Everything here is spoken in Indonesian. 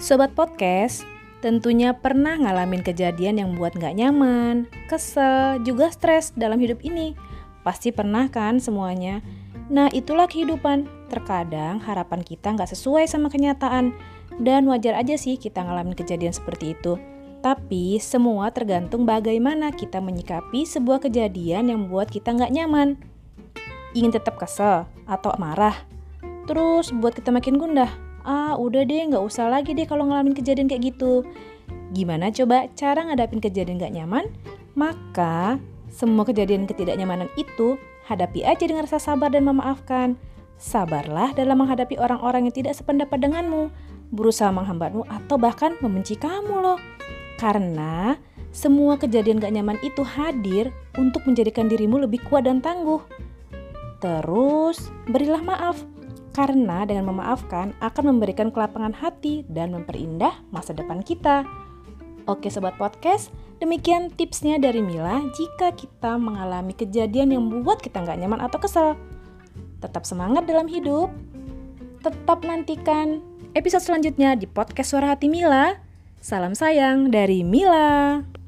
Sobat podcast, tentunya pernah ngalamin kejadian yang buat nggak nyaman, kesel, juga stres dalam hidup ini. Pasti pernah kan semuanya? Nah itulah kehidupan. Terkadang harapan kita nggak sesuai sama kenyataan. Dan wajar aja sih kita ngalamin kejadian seperti itu. Tapi semua tergantung bagaimana kita menyikapi sebuah kejadian yang buat kita nggak nyaman. Ingin tetap kesel atau marah? Terus buat kita makin gundah? Ah udah deh nggak usah lagi deh kalau ngalamin kejadian kayak gitu. Gimana coba cara ngadapin kejadian gak nyaman? Maka semua kejadian ketidaknyamanan itu hadapi aja dengan rasa sabar dan memaafkan. Sabarlah dalam menghadapi orang-orang yang tidak sependapat denganmu, berusaha menghambatmu atau bahkan membenci kamu loh. Karena semua kejadian gak nyaman itu hadir untuk menjadikan dirimu lebih kuat dan tangguh. Terus, berilah maaf karena dengan memaafkan akan memberikan kelapangan hati dan memperindah masa depan kita. Oke sobat podcast, demikian tipsnya dari Mila jika kita mengalami kejadian yang membuat kita nggak nyaman atau kesel. Tetap semangat dalam hidup, tetap nantikan episode selanjutnya di podcast Suara Hati Mila. Salam sayang dari Mila.